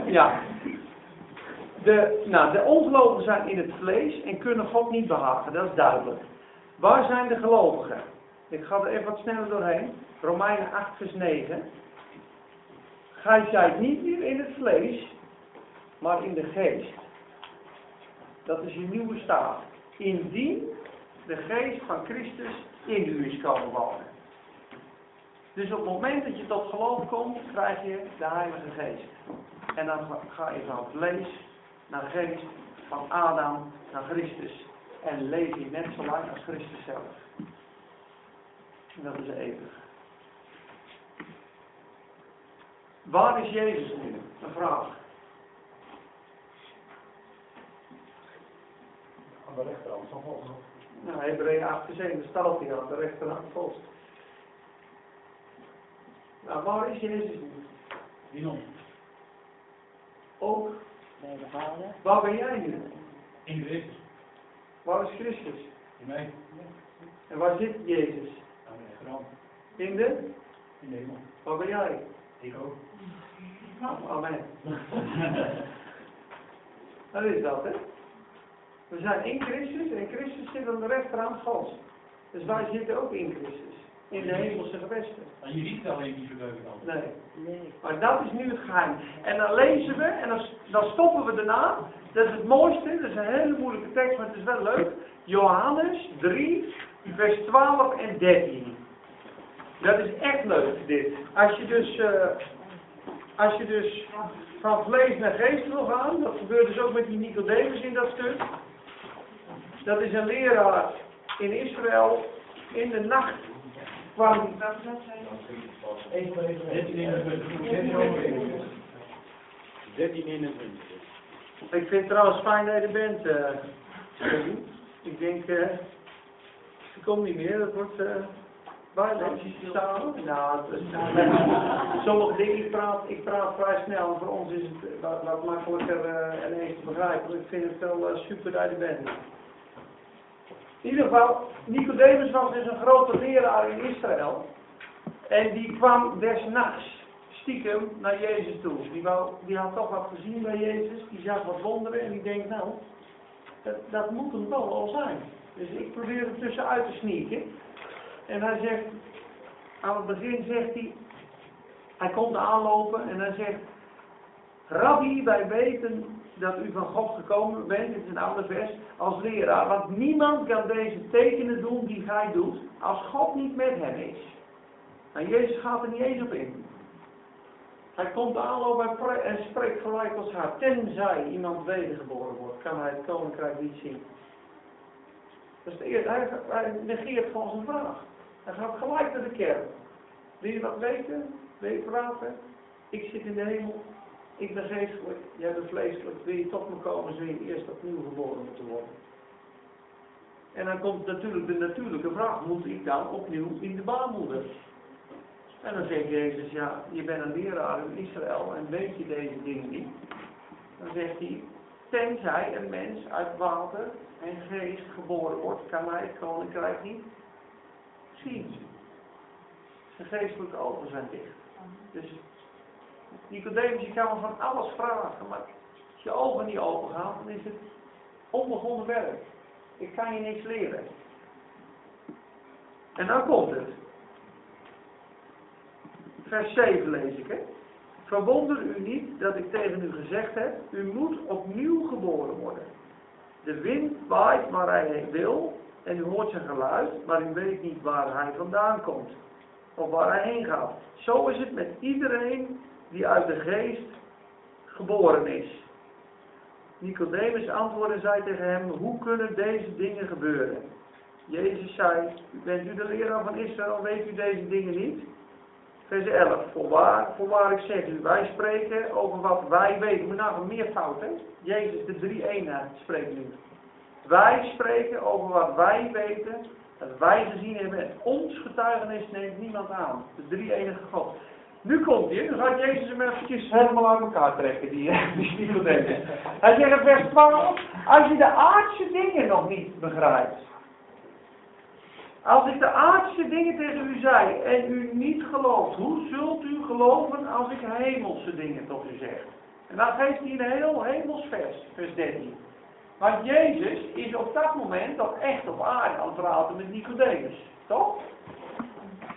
Ja. De, nou, de ongelovigen zijn in het vlees en kunnen God niet behagen, dat is duidelijk. Waar zijn de gelovigen? Ik ga er even wat sneller doorheen. Romeinen 8, vers 9. Gij zijt niet meer in het vlees, maar in de geest. Dat is je nieuwe staat. Indien de geest van Christus in u is komen wonen. Dus op het moment dat je tot geloof komt, krijg je de Heilige Geest. En dan ga je van vlees naar geest, van Adam naar Christus. En leef je net zo lang als Christus zelf. En dat is eeuwig. Waar is Jezus nu? Een vraag. Aan de rechterhand van God. Nou, Hebreeën 8 vers 1, daar staat hij aan de rechterhand vast. Nou, waar is Jezus nu? Ons. Ook, Bij de Vader. waar ben jij nu? In Christus. Waar is Christus? In mij. En waar zit Jezus? Aan de rechterhand. In de? In de hemel. Waar ben jij? Ik ook. Amen. Dat is dat, hè? We zijn in Christus en Christus zit aan de rechterhand Gods. Dus wij zitten ook in Christus. In de hemelse gewesten. En je ziet alleen die verdeuging al. Nee. Nee. Maar dat is nu het geheim. En dan lezen we, en dan, dan stoppen we daarna. Dat is het mooiste, dat is een hele moeilijke tekst, maar het is wel leuk. Johannes 3, vers 12 en 13. Dat is echt leuk, dit. Als je dus, eh, als je dus van vlees naar geest wil gaan, dat gebeurt dus ook met die Nicodemus in dat stuk. Dat is een leraar in Israël. In de nacht kwam 1321. 1321. Ik vind het trouwens fijn dat je er bent, eh. Ik denk, eh ze komt niet meer, dat wordt eh bijles. Nou, het is, sommige dingen, ik praat, ik praat vrij snel en voor ons is het wat, wat makkelijker eh ineens te begrijpen. Ik vind het wel super dat je bent. In ieder geval, Nicodemus was dus een grote leraar in Israël. En die kwam des nachts stiekem naar Jezus toe. Die, wou, die had toch wat gezien bij Jezus, die zag wat wonderen en die denkt, nou, dat, dat moet hem wel zijn. Dus ik probeer er tussenuit te sneaken. En hij zegt, aan het begin zegt hij, hij komt aanlopen en hij zegt, Rabbi, wij weten dat u van God gekomen bent, dit is een ander vers, als leraar, want niemand kan deze tekenen doen die gij doet, als God niet met hem is. En Jezus gaat er niet eens op in. Hij komt aanlopen en pre- en spreekt gelijk als haar. Tenzij iemand wedergeboren wordt, kan hij het koninkrijk niet zien. Is de eerste. Hij, hij negeert gewoon zijn vraag. Hij gaat gelijk naar de kern. Wil je wat weten? Wil je praten? Ik zit in de hemel. Ik ben geestelijk. Jij bent vleeselijk. Wil je tot me komen, zul je eerst opnieuw geboren moeten worden. En dan komt natuurlijk de natuurlijke vraag. Moet ik dan opnieuw in de baarmoeder? En dan zegt Jezus, ja, je bent een leraar in Israël en weet je deze dingen niet. Dan zegt hij, tenzij een mens uit water en geest geboren wordt, kan hij het koninkrijk niet zien. Zijn geestelijke ogen zijn dicht. Dus Nicodemus, je kan me van alles vragen, maar als je ogen niet open gaan, dan is het onbegonnen werk. Ik kan je niks leren. En dan komt het. Vers 7 lees ik, hè. Verwonder u niet dat ik tegen u gezegd heb, u moet opnieuw geboren worden. De wind waait waar hij wil en u hoort zijn geluid, maar u weet niet waar hij vandaan komt of waar hij heen gaat. Zo is het met iedereen die uit de geest geboren is. Nicodemus antwoordde en zei tegen hem, hoe kunnen deze dingen gebeuren? Jezus zei, bent u de leraar van Israël, weet u deze dingen niet? Vers 11, voorwaar, voorwaar ik zeg u, wij spreken over wat wij weten. Moet nou meer fout, hè? Jezus, de drie eenheid, spreekt nu. Wij spreken over wat wij weten, dat wij gezien hebben. En ons getuigenis neemt niemand aan. De drie enige God. Nu komt hij, dan gaat Jezus hem eventjes helemaal aan elkaar trekken, die, die Nicodemus. Hij zegt in vers 12, als je de aardse dingen nog niet begrijpt. Als ik de aardse dingen tegen u zei en u niet gelooft, hoe zult u geloven als ik hemelse dingen tot u zeg? En dan geeft hij een heel hemels vers, vers 13. Want Jezus is op dat moment ook echt op aarde aan het praten met Nicodemus. Toch?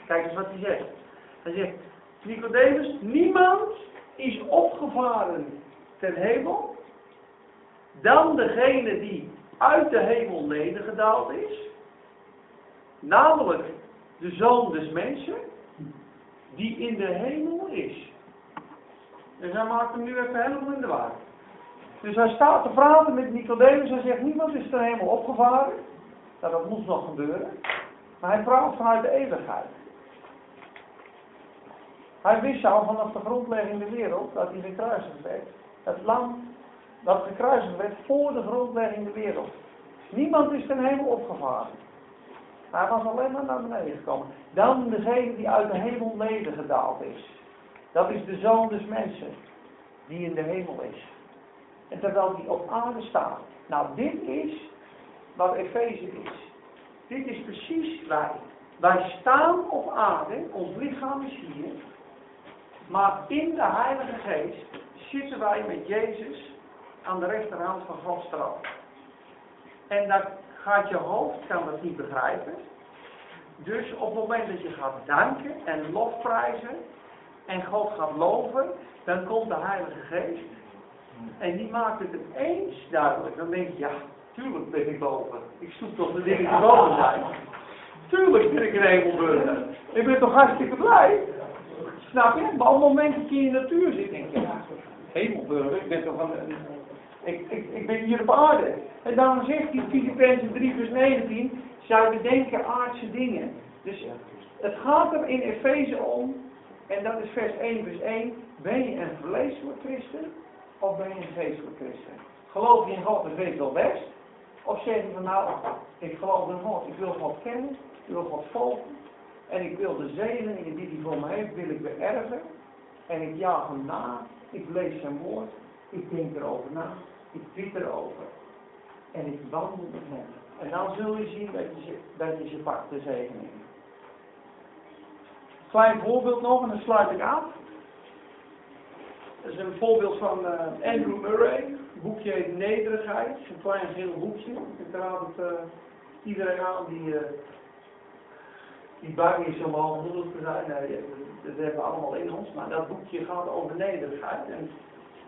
Kijk eens wat hij zegt. Hij zegt, Nicodemus, niemand is opgevaren ten hemel dan degene die uit de hemel nedergedaald is, namelijk de zoon des mensen, die in de hemel is. Dus hij maakt hem nu even helemaal in de war. Dus hij staat te praten met Nicodemus en zegt, niemand is ten hemel opgevaren. Nou, dat moet nog gebeuren. Maar hij praat vanuit de eeuwigheid. Hij wist al vanaf de grondlegging der wereld dat hij gekruisigd werd. Het lam dat gekruisigd werd voor de grondlegging der wereld. Niemand is ten hemel opgevaren. Hij was alleen maar naar beneden gekomen. Dan degene die uit de hemel nedergedaald is. Dat is de zoon des mensen. Die in de hemel is. En terwijl die op aarde staat. Nou, dit is wat Efeze is. Dit is precies wij. Wij staan op aarde, ons lichaam is hier. Maar in de Heilige Geest zitten wij met Jezus aan de rechterhand van Gods troon. En dat gaat je hoofd kan dat niet begrijpen. Dus op het moment dat je gaat danken en lofprijzen en God gaat loven, dan komt de Heilige Geest en die maakt het eens duidelijk. Dan denk je, ja, tuurlijk ben ik boven. Ik zoek toch de dingen die boven zijn. Tuurlijk ben ik een hemelburger. Ik ben toch hartstikke blij. Snap je? Maar op het moment dat je in de natuur zit, denk je, ja, hemelburger, ik ben toch een... Ik, ik, ik ben hier op aarde. En daarom zegt hij, Filippenzen 3 vers 19, zij bedenken aardse dingen. Dus het gaat er in Efeze om, en dat is vers 1 vers 1, ben je een vleeselijk christen of ben je een geestelijk christen? Geloof je in God, dat weet wel best. Of zeg je van nou, ik geloof in God, ik wil God kennen, ik wil God volgen. En ik wil de zegeningen die hij voor me heeft, wil ik beërven. En ik jaag hem na, ik lees zijn woord, ik denk erover na, ik bid erover. En ik wandel met hem. En dan zul je zien dat je ze, dat je ze pakt, de zegeningen. Klein voorbeeld nog, en dan sluit ik af. Dat is een voorbeeld van uh, Andrew Murray. Het boekje heet Nederigheid. Een klein geel boekje. Ik raad het uh, iedereen aan die, uh, die bang is om hoogmoedig te zijn. Nee, dat hebben we allemaal in ons. Maar dat boekje gaat over nederigheid. En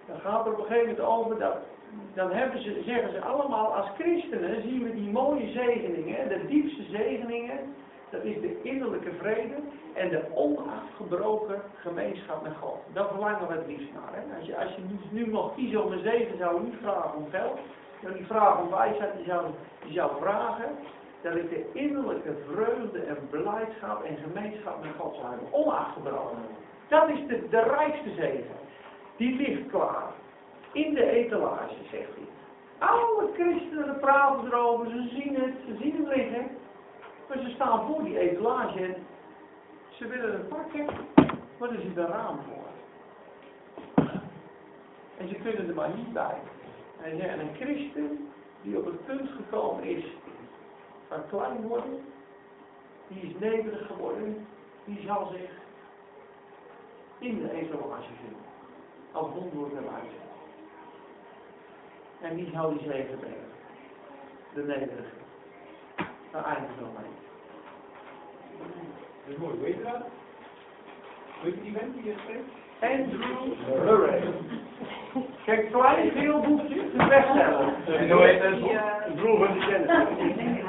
dan gaat er op een gegeven moment over dat. Dan hebben ze, zeggen ze allemaal, als christenen zien we die mooie zegeningen, de diepste zegeningen. Dat is de innerlijke vrede en de onafgebroken gemeenschap met God. Daar verlangen we het liefst naar. Hè? Als je, als je nu, nog kiezen om een zegen, zou je niet vragen om geld. Je zou niet vragen om wijsheid. Je zou, je zou vragen dat ik de innerlijke vreugde en blijdschap en gemeenschap met God zou hebben. Onafgebroken. Dat is de, rijkste zegen. Die ligt klaar. In de etalage, zegt hij. Alle christenen praten erover, ze zien het, ze zien het liggen. Maar ze staan voor die etalage en ze willen het pakken, er zit een raam voor. En ze kunnen er maar niet bij. En een christen die op het punt gekomen is van klein worden, die is nederig geworden, die zal zich in de etalage vinden. Als wonder en wijze. En die zal die zegen brengen. De nederige. Daar eindigt het mee. Dat is mooi, weet je dat? Weet je die vent die je spreekt? Andrew Murray. Kijk, klein geel boekje, de bestseller. En hoe heet het boek? De broer van die kennis.